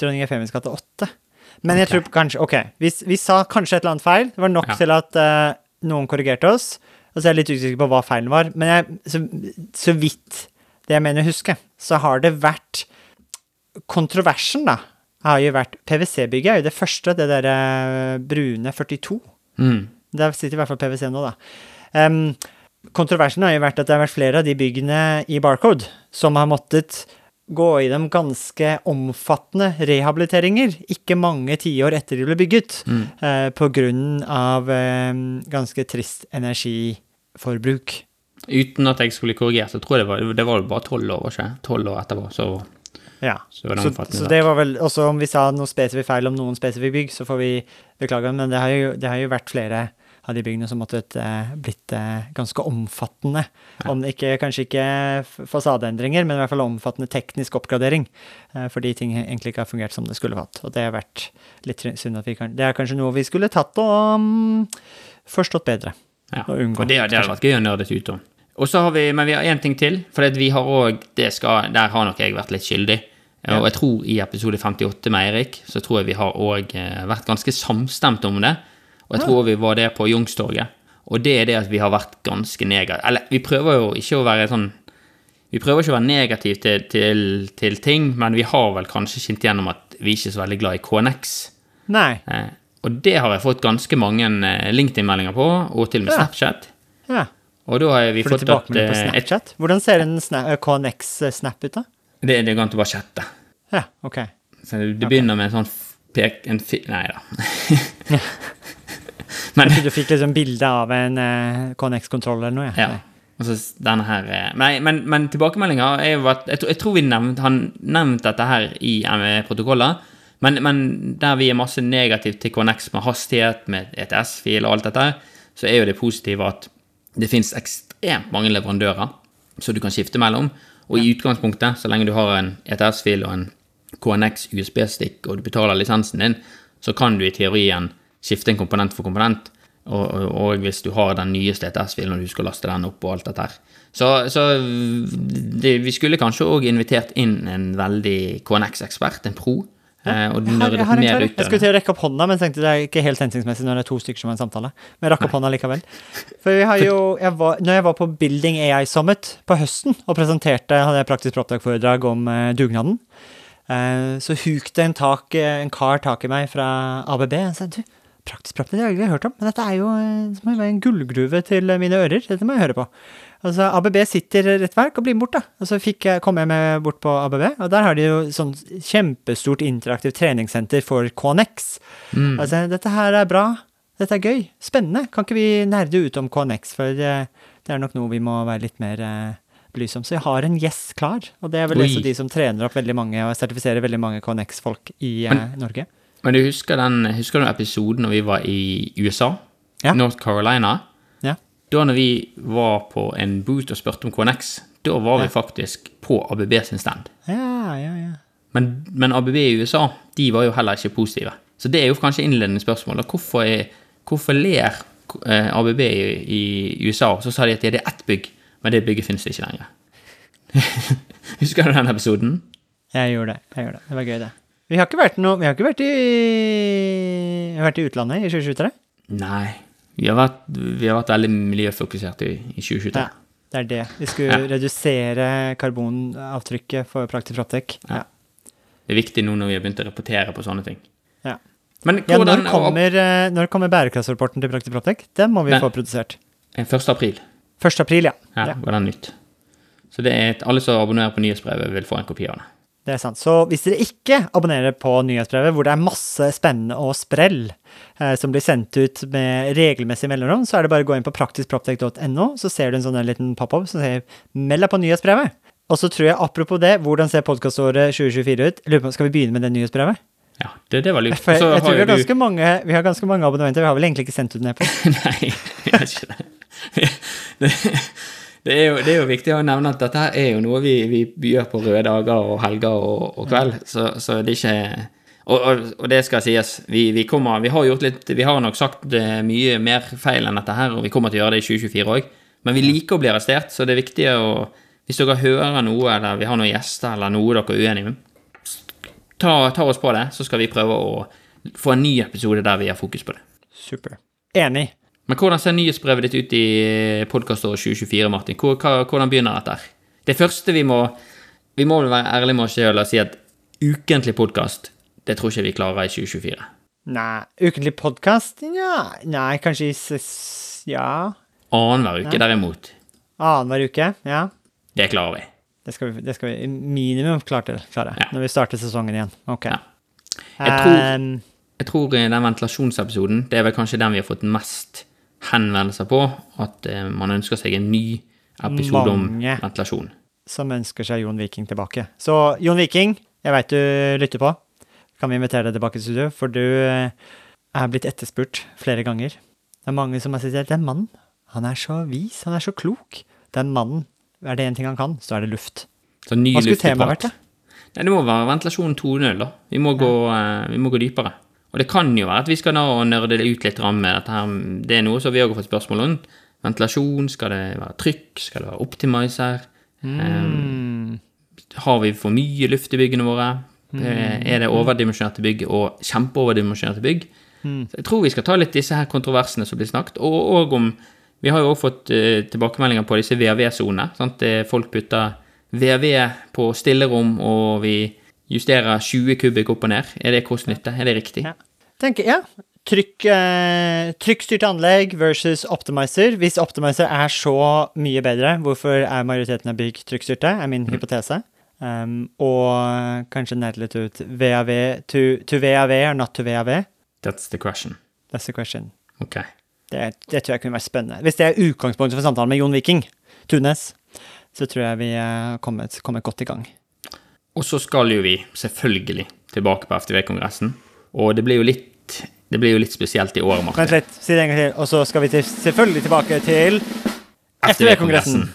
S1: Dronning Efemias gate 8. Men jeg
S2: okay.
S1: tror kanskje Ok, vi, vi sa kanskje et eller annet feil. Det var nok
S2: Ja.
S1: til at uh, noen korrigerte oss. Og så er jeg litt usikker på hva feilen var. Men jeg, så, så vidt det jeg mener å huske, så har det vært Kontroversen, da, har jo vært PwC-bygget er jo det første, det derre brune 42.
S2: Mm.
S1: Der sitter i hvert fall PwC nå, da. Um, kontroversen har jo vært at det har vært flere av de byggene i Barcode som har måttet gå i dem ganske omfattende rehabiliteringer, ikke mange tiår etter de ble bygget, eh, på grunn av um, ganske trist energiforbruk.
S2: Uten at jeg skulle korrigert, så tror jeg det var, det var bare tolv år, ikke? Tolv år etterpå, så
S1: Ja.
S2: Så var det
S1: Så, så det var vel også om vi sa noe spesifikt feil om noen spesifikke bygg, så får vi beklage, men det har jo, det har jo vært flere av de byggene som måtte eh, blitt eh, ganske omfattende. Om ikke, kanskje ikke fasadeendringer, men i hvert fall omfattende teknisk oppgradering. eh, fordi ting egentlig ikke har fungert som det skulle hatt. Og det har vært litt synd at vi kan Det er kanskje noe vi skulle tatt og um, forstått bedre.
S2: Ja,
S1: Og unngå,
S2: og det, det hadde vært gøy å nerde ut om. Og så har vi, men vi har én ting til, for vi har skal, der har nok jeg vært litt skyldig.
S1: Ja.
S2: Og jeg tror i episode 58 med Eirik, så tror jeg vi har òg vært ganske samstemt om det. Og jeg tror vi var det på Youngstorget. Og det er det at vi har vært ganske negative. Eller vi prøver jo ikke å være sånn Vi prøver ikke å være negative til, til, til ting, men vi har vel kanskje skint gjennom at vi er ikke er så veldig glad i KNX.
S1: Nei.
S2: Eh, og det har jeg fått ganske mange eh, LinkedIn-meldinger på, og til og med
S1: Ja.
S2: Snapchat.
S1: Ja.
S2: Og da har vi
S1: Får
S2: fått at
S1: på
S2: eh, et,
S1: Snapchat? Hvordan ser en eh, KNX-snap ut, da?
S2: det, det går an å bare chatte.
S1: Ja, ok.
S2: Så det begynner med en sånn pek... En fi, nei da. Men
S1: Du fikk liksom bilde av en uh, KNX-kontroll eller noe?
S2: ja. Altså, denne her eh, Nei, men, men tilbakemeldinga er jo at Jeg, jeg tror vi nevnt, har nevnt dette her i ME-protokoller. Men, men der vi er masse negativt til KNX med hastighet, med ETS-fil og alt dette, så er jo det positive at det finnes ekstremt mange leverandører som du kan skifte mellom. Og i utgangspunktet, så lenge du har en ETS-fil og en KNX USB-stikk, og du betaler lisensen din, så kan du i teorien skifte en komponent for komponent. Og, og, og hvis du har den nyeste ETS-filen, og du skal laste den opp og alt dette her. Så, så det, vi skulle kanskje òg invitert inn en veldig KNX-ekspert, en pro. Eh, og
S1: Jeg
S2: nerdet
S1: jeg klar.
S2: ut
S1: Jeg skulle til å rekke opp hånda, men tenkte det er ikke helt hensiktsmessig når det er to stykker som har en samtale. Men jeg rakk opp hånda likevel. For vi har jo, jeg var, når jeg var på Building AI Summit på høsten og presenterte, hadde jeg praktisk proptak-foredrag om eh, dugnaden, eh, så hukte en, tak, eh, en kar tak i meg fra ABB og sa du, praktisk proptak, det har jeg ikke hørt om, men dette er jo det må jo en gullgruve til mine ører. Dette må jeg høre på. Altså, ABB sitter rett verk og blir bort, da. Og så fikk jeg, kom jeg med bort på ABB, og der har de jo sånn kjempestort interaktivt treningssenter for KNX.
S2: Mm.
S1: Altså, dette her er bra. dette er gøy. Spennende. Kan ikke vi nerde ut om KNX, for eh, det er nok noe vi må være litt mer eh, belyse om. Så jeg har en gjest klar, og det er vel også de som trener opp veldig mange og sertifiserer veldig mange KNX-folk i eh,
S2: Men-
S1: Norge.
S2: Men du husker den husker du episoden når vi var i USA?
S1: Ja.
S2: North Carolina? Da når vi var på en boot og spurte om KNX, da var vi faktisk på ABB sin stand.
S1: Ja, ja, ja.
S2: Men, men ABB i USA, de var jo heller ikke positive. Så det er jo kanskje innledende spørsmål. Hvorfor, er, hvorfor ler eh, ABB i, i USA? Så sa de at det er ett bygg, men det bygget finnes ikke lenger. Husker du den episoden?
S1: Jeg gjorde det. jeg gjorde Det Det var gøy, det. Vi har ikke vært, noe, vi har ikke vært, i, vært i utlandet i 2023.
S2: Nei. Vi har vært, vi har vært veldig miljøfokusert i, i 2023.
S1: Ja, det er det. Vi skulle
S2: Ja.
S1: redusere karbonavtrykket for Praktisk Proptek.
S2: Ja. Det er viktig nå når vi har begynt å rapportere på sånne ting.
S1: Ja.
S2: Men
S1: Ja,
S2: hvordan
S1: når kommer, eh, når kommer bærekraftsrapporten til Praktisk Proptek? Den må vi
S2: Den-
S1: få produsert.
S2: 1. april
S1: 1. april, ja.
S2: ja,
S1: ja.
S2: var den nytt. Så det er et, alle som abonnerer på nyhetsbrevet, vil få en kopi av det.
S1: Det er sant. Så hvis dere ikke abonnerer på nyhetsbrevet, hvor det er masse spennende og sprell eh, som blir sendt ut med regelmessig mellomrom, så er det bare å gå inn på praktiskproptek.no, så ser du en sånn liten pop-up som sier 'meld deg på nyhetsbrevet'. Og så tror jeg, apropos det, hvordan ser podkaståret 2024 ut? Lurer på, Skal vi begynne med det nyhetsbrevet?
S2: Ja, det, det var lurt.
S1: For jeg, jeg tror vi har, ganske mange, vi har ganske mange abonnementer. Vi har vel egentlig ikke sendt ut en e-post?
S2: Nei, jeg har ikke det. Det, det, er jo, det er jo viktig å nevne at dette her er jo noe vi, vi gjør på røde dager og helger og, og kveld, så, så det er ikke og, og, og det skal sies, vi, vi kommer Vi har gjort litt Vi har nok sagt eh, mye mer feil enn dette her, og vi kommer til å gjøre det i 2024 òg, men vi liker å bli arrestert, så det er viktig å Hvis dere hører noe, eller vi har noen gjester, eller noe dere er uenige med, ta, ta oss på det, så skal vi prøve å få en ny episode der vi har fokus på det.
S1: Super. Enig.
S2: Men hvordan ser nyhetsbrevet ditt ut i podkaståret 2024, Martin? Hvordan begynner dette? Det første vi må Vi må vel være ærlige med oss selv og si at ukentlig podkast, det tror ikke vi klarer i 2024.
S1: Nei. Ukentlig podkast? Ja, nei, kanskje i. Ja.
S2: Annenhver uke, derimot,
S1: Annenhver uke? Ja.
S2: det klarer vi.
S1: Det skal vi, det skal vi minimum klare, klare
S2: Ja.
S1: når vi starter sesongen igjen. Ok.
S2: Ja. Jeg tror- Jeg tror den ventilasjonsepisoden, det er vel kanskje den vi har fått mest henvendelser på, at eh, man ønsker seg en ny episode om
S1: Mange.
S2: ventilasjon.
S1: som ønsker seg Jon Viking tilbake. Så Jon Viking, jeg veit du lytter på. Kan vi invitere deg tilbake til studio? For du eh, er blitt etterspurt flere ganger. Det er mange som har sagt at den mannen, han er så vis, han er så klok. Den mannen, er det én ting han kan, så er det luft.
S2: Så ny
S1: Hva skulle temaet vært, da?
S2: Nei, det må være ventilasjon 2.0, da. Vi må, gå, eh, vi må gå dypere. Og det kan jo være at vi skal nå nerde det ut litt med dette her. Det er noe som vi òg har fått spørsmål om. Ventilasjon, skal det være trykk, skal det være optimizer?
S1: Mm.
S2: Har vi for mye luft i byggene våre? Mm. Er det overdimensjonerte bygg og kjempeoverdimensjonerte bygg? Så jeg tror vi skal ta litt disse her kontroversene som blir snakket, og, og om Vi har jo også fått uh, tilbakemeldinger på disse VAV-sonene. Folk putter VAV på stillerom, og vi justerer 20 kubikk opp og ned. Er det kost-nytte? Er det riktig?
S1: Ja. Tenker, ja. Trykk, eh, trykkstyrte anlegg versus optimizer. Hvis optimizer er så mye bedre, hvorfor er majoriteten av bygg trykkstyrte, er min hypotese. Um, og kanskje ned litt ut VAV to, to VAV or not to VAV.
S2: That's the question.
S1: That's the question.
S2: Ok.
S1: Det, det tror jeg kunne vært spennende. Hvis det er utgangspunktet for samtalen med Jon Viking Tunes, så tror jeg vi er kommet, kommet godt i gang.
S2: Og så skal jo vi selvfølgelig tilbake på FTV-kongressen. Og det blir jo litt, det blir jo litt spesielt i år, Martin.
S1: Vent litt, si det en gang til. Og så skal vi til, selvfølgelig tilbake til FTV-kongressen.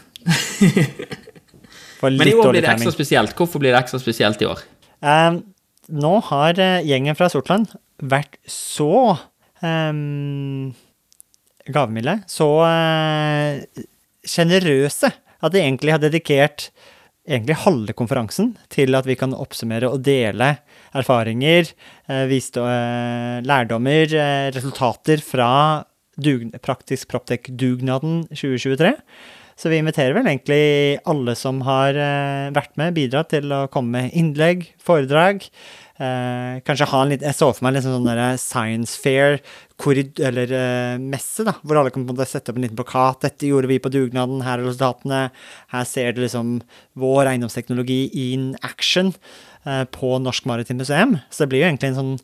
S2: Men i år blir det ekstra spesielt. Hvorfor blir det ekstra spesielt i år?
S1: Um, nå har eh, gjengen fra Sortland vært så um, gavmilde, så uh, sjenerøse, at de egentlig har dedikert egentlig halve konferansen til at vi kan oppsummere og dele erfaringer, eh, viste, eh, lærdommer, eh, resultater fra Praktisk Proptek-dugnaden 2023. Så vi inviterer vel egentlig alle som har eh, vært med, bidratt til å komme med innlegg, foredrag. Eh, kanskje ha en litt Jeg så for meg en sånn der science fair, eller eh, messe, da, hvor alle kan på en måte sette opp en liten plakat. 'Dette gjorde vi på dugnaden. Her er resultatene.' Her ser du liksom vår eiendomsteknologi in action eh, på Norsk Maritimt Museum. Så det blir jo egentlig en sånn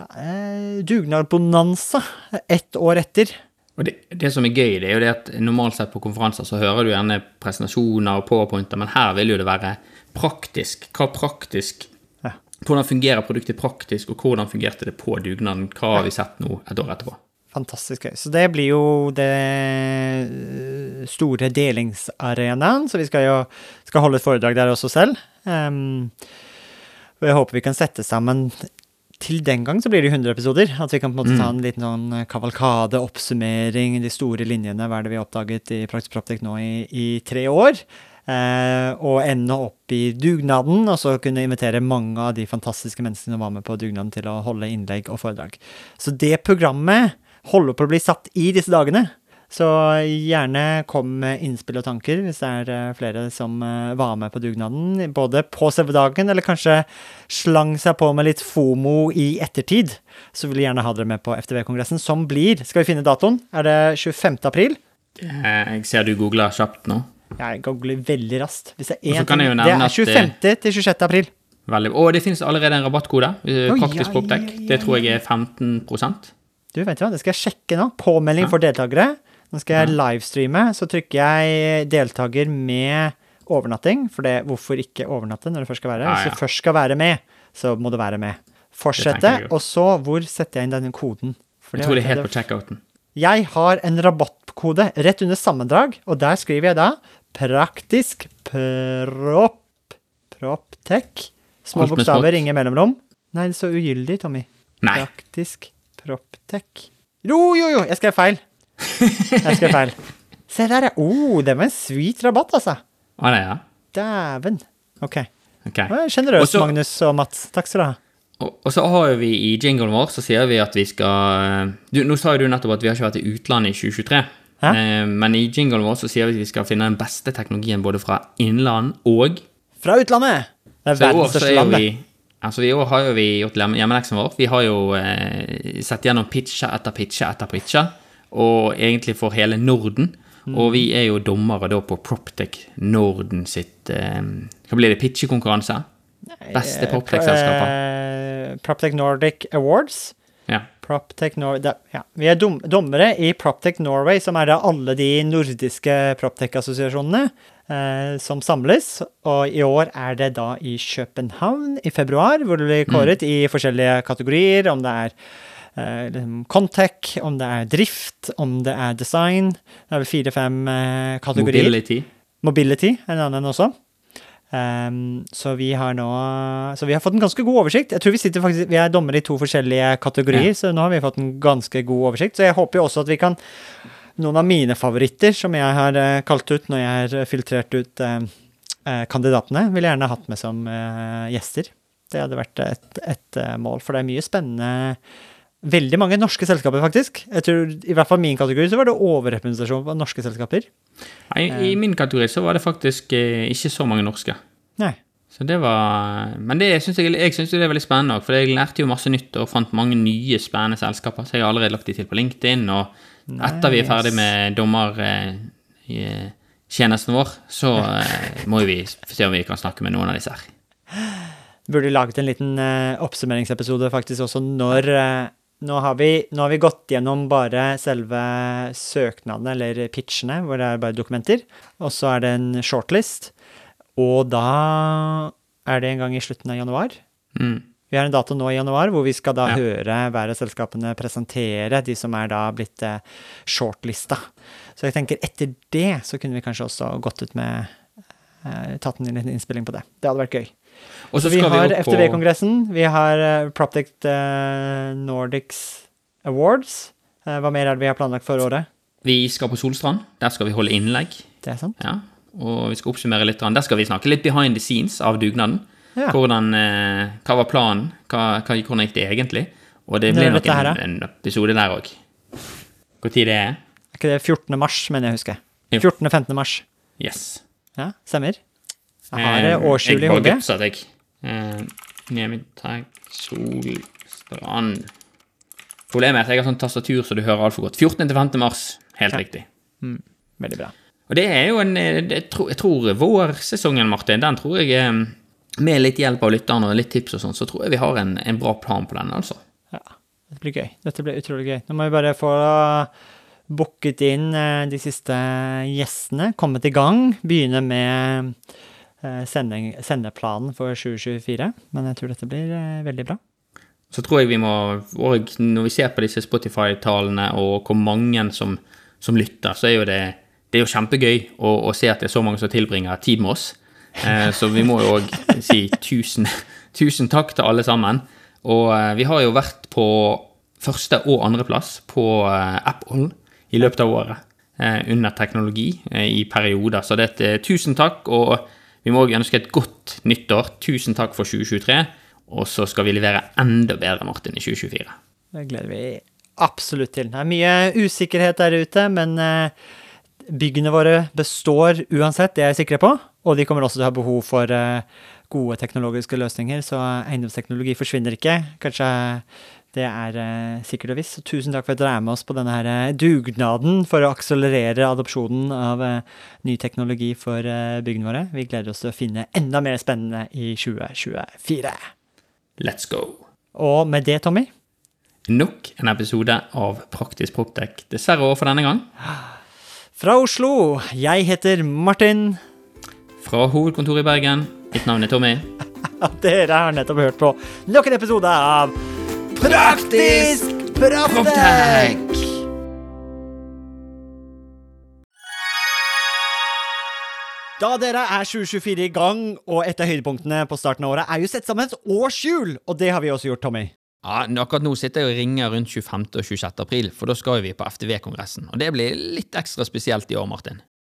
S1: ja, eh, dugnadbonanza ett år etter.
S2: Og det, det som er gøy, det er jo det at normalt sett på konferanser så hører du gjerne presentasjoner og powerpointer, men her vil jo det være praktisk. Hva praktisk
S1: Ja.
S2: Hvordan fungerer produktet praktisk, og hvordan fungerte det på dugnaden? Hva har vi sett nå et år etterpå?
S1: Fantastisk gøy. Så det blir jo det eh, store delingsarenaen, så vi skal jo skal holde et foredrag der også selv. Um, og jeg håper vi kan sette sammen til den gang så blir det 100 episoder. At vi kan på en måte ta en liten sånn kavalkade, oppsummering, de store linjene. Hva er det vi har oppdaget i Praktisk Proptek nå i, i tre år? Eh, og ende opp i dugnaden, og så kunne invitere mange av de fantastiske menneskene som var med på dugnaden til å holde innlegg og foredrag. Så det programmet holder på å bli satt i disse dagene. Så gjerne kom med innspill og tanker hvis det er eh, flere som eh, var med på dugnaden. Både på selve dagen, eller kanskje slang seg på med litt FOMO i ettertid. Så vil jeg gjerne ha dere med på FTV-kongressen, som blir Skal vi finne datoen? Er det 25. april?
S2: Eh, Jeg ser du googler kjapt nå.
S1: Jeg googler veldig raskt. Hvis det er én ting Det er
S2: eh,
S1: 25. til 26. april.
S2: Veldig. Og det finnes allerede en rabattkode. Praktisk oh,
S1: ja,
S2: Poptech.
S1: ja, ja,
S2: Det tror jeg er 15%
S1: Du vet hva, det skal jeg sjekke nå. Påmelding for deltakere. Nå skal jeg livestreame. Så trykker jeg deltaker med overnatting. For det, hvorfor ikke overnatte når du først skal være
S2: her?
S1: Hvis du først skal være med, så må du være med. Fortsette, og så hvor setter jeg inn denne koden? For
S2: Jeg tror det er helt på checkouten.
S1: Jeg har en rabattkode rett under sammendrag, og der skriver jeg da praktisk prop proptech. Små bokstaver, ingen mellomrom. Nei, det så ugyldig, Tommy.
S2: Nei.
S1: Praktisk proptech. Jo, jo, jo, jeg skrev feil. Jeg skrev feil. Se der, ja. Oh, det var en sweet rabatt, altså.
S2: Å, nei, ja.
S1: Dæven. OK.
S2: Ok.
S1: Sjenerøst,
S2: Og så-
S1: Magnus og Mats. Takk skal du ha.
S2: Og, og så har vi i jinglen vår, så sier vi at vi skal du, Nå sa jo du nettopp at vi har ikke vært i utlandet i 2023.
S1: Hæ?
S2: Eh, men i jinglen vår så sier vi at vi skal finne den beste teknologien både fra innland og
S1: Fra utlandet! Det er verdens største land, det.
S2: Altså I år har jo vi gjort hjemmeleksen vår. Vi har jo eh, sett gjennom pitcha etter pitcha etter pitche, og egentlig for hele Norden.
S1: Mm.
S2: Og vi er jo dommere da på Proptech Norden sitt eh, Hva blir det? Pitchekonkurranse? Beste Proptech-selskapet.
S1: Eh, Proptech Nordic Awards.
S2: Ja.
S1: Proptech Nor da, ja. Vi er dom dommere i Proptech Norway, som er da alle de nordiske Proptech-assosiasjonene eh, som samles. Og i år er det da i København i februar, hvor det blir kåret i forskjellige kategorier. Om det er eh, Contech, om det er drift, om det er design. Det er vel fire-fem eh, kategorier.
S2: Mobility.
S1: Mobility, en annen også. Um, så vi har nå Så vi har fått en ganske god oversikt. Jeg tror Vi sitter faktisk, vi er dommere i to forskjellige kategorier,
S2: Ja.
S1: så nå har vi fått en ganske god oversikt. Så jeg håper jo også at vi kan Noen av mine favoritter, som jeg har eh, kalt ut når jeg har filtrert ut eh, eh, kandidatene, ville jeg gjerne hatt med som eh, gjester. Det hadde vært et, et eh, mål, for det er mye spennende Veldig mange norske selskaper, faktisk. Jeg tror I hvert fall min kategori så var det overrepresentasjon av norske selskaper.
S2: Nei, I min kategori så var det faktisk eh, ikke så mange norske.
S1: Nei.
S2: Så det var Men det synes jeg, jeg syns det er veldig spennende òg, for jeg lærte jo masse nytt og fant mange nye spennende selskaper. Så jeg har allerede lagt de til på LinkedIn, og etter vi er ferdig med dommertjenesten vår, så eh, må vi se om vi kan snakke med noen av disse her.
S1: Burde laget en liten eh, oppsummeringsepisode faktisk også når eh, nå, har vi, nå har vi gått gjennom bare selve søknadene, eller pitchene, hvor det er bare dokumenter. Og så er det en shortlist. Og da er det en gang i slutten av januar.
S2: Mm.
S1: Vi har en dato nå i januar hvor vi skal da
S2: Ja.
S1: høre hver av selskapene presentere de som er da blitt eh, shortlista. Så jeg tenker etter det så kunne vi kanskje også gått ut med eh, Tatt en innspilling på det. Det hadde vært gøy.
S2: Og så
S1: vi har FTV-kongressen, vi har uh, Proptech eh, Nordics Awards. Eh, hva mer er det vi har planlagt for året?
S2: Vi skal på Solstrand. Der skal vi holde innlegg.
S1: Det er sant?
S2: Ja, og vi skal oppsummere litt. Der skal vi snakke litt behind the scenes av dugnaden.
S1: Ja.
S2: Hvordan, eh, hva var planen? Hva, hva, hvordan gikk det egentlig? Og det blir nok en, en episode der òg. Når det er?
S1: Er ikke det 14. mars, mener jeg å huske?
S2: Jo.
S1: 14.-15. mars.
S2: Yes.
S1: Ja, stemmer. Jeg har det
S2: Eh,
S1: årshjul i
S2: Jeg
S1: hodet.
S2: bare gutsa deg. Eh, Nemitag Solstrand Problemet er at jeg har sånn tastatur så du hører altfor godt. 14. til 15. mars. Helt
S1: Ja.
S2: riktig.
S1: Veldig bra.
S2: Og det er jo en eh, Jeg tror, jeg tror vårsesongen, Martin, den tror jeg eh, Med litt hjelp av lytterne og litt tips og sånn, så tror jeg vi har en, en bra plan på den, altså. Ja.
S1: Dette blir gøy. Dette blir utrolig gøy. Nå må vi bare få booket inn eh, de siste gjestene, kommet i gang, begynne med eh, sending, sendeplanen for 2024. Men jeg tror dette blir eh, veldig bra.
S2: Så tror jeg vi må, òg, når vi ser på disse Spotify-tallene og hvor mange som, som, lytter, så er jo det, det er jo kjempegøy å, å, se at det er så mange som tilbringer tid med oss. Eh, så vi må jo òg si tusen, tusen takk til alle sammen. Og eh, vi har jo vært på første- og andreplass på eh, Apple i løpet av året. Eh, under teknologi i perioder. Så det er et tusen takk, og vi må òg ønske et godt nyttår. Tusen takk for 2023. Og så skal vi levere enda bedre, Martin, i 2024.
S1: Det gleder vi absolutt til. Det er mye usikkerhet der ute, men byggene våre består uansett, det er jeg sikker på. Og de kommer også til å ha behov for gode teknologiske løsninger, så eiendomsteknologi forsvinner ikke. Kanskje det er uh, sikkert og visst. Så tusen takk for at dere er med oss på denne her eh, dugnaden for å akselerere adopsjonen av uh, ny teknologi for uh, byggene våre. Vi gleder oss til å finne enda mer spennende i 2024.
S2: Let's go.
S1: Og med det, Tommy
S2: Nok en episode av Praktisk Proptek dessverre over for denne gang.
S1: Fra Oslo, jeg heter Martin.
S2: Fra hovedkontoret i Bergen, Mitt navn er Tommy.
S1: Dere har nettopp hørt på nok en episode av Praktisk Proptek! Da dere er 2024 i gang, og et av høydepunktene på starten av året er jo sett sammen et årshjul, og det har vi også gjort, Tommy.
S2: Ja, Akkurat nå sitter jeg og ringer rundt 25. og 26. april, for da skal vi på FTV-kongressen. Og det blir litt ekstra spesielt i år, Martin.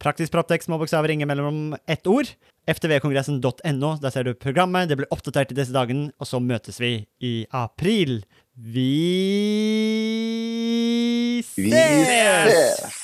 S1: Praktisk Proptex små bokstaver, ringer mellom ett ord. ftvkongressen.no, der ser du programmet. Det blir oppdatert i disse dagene, og så møtes vi i april. Vi ses! Vi ses!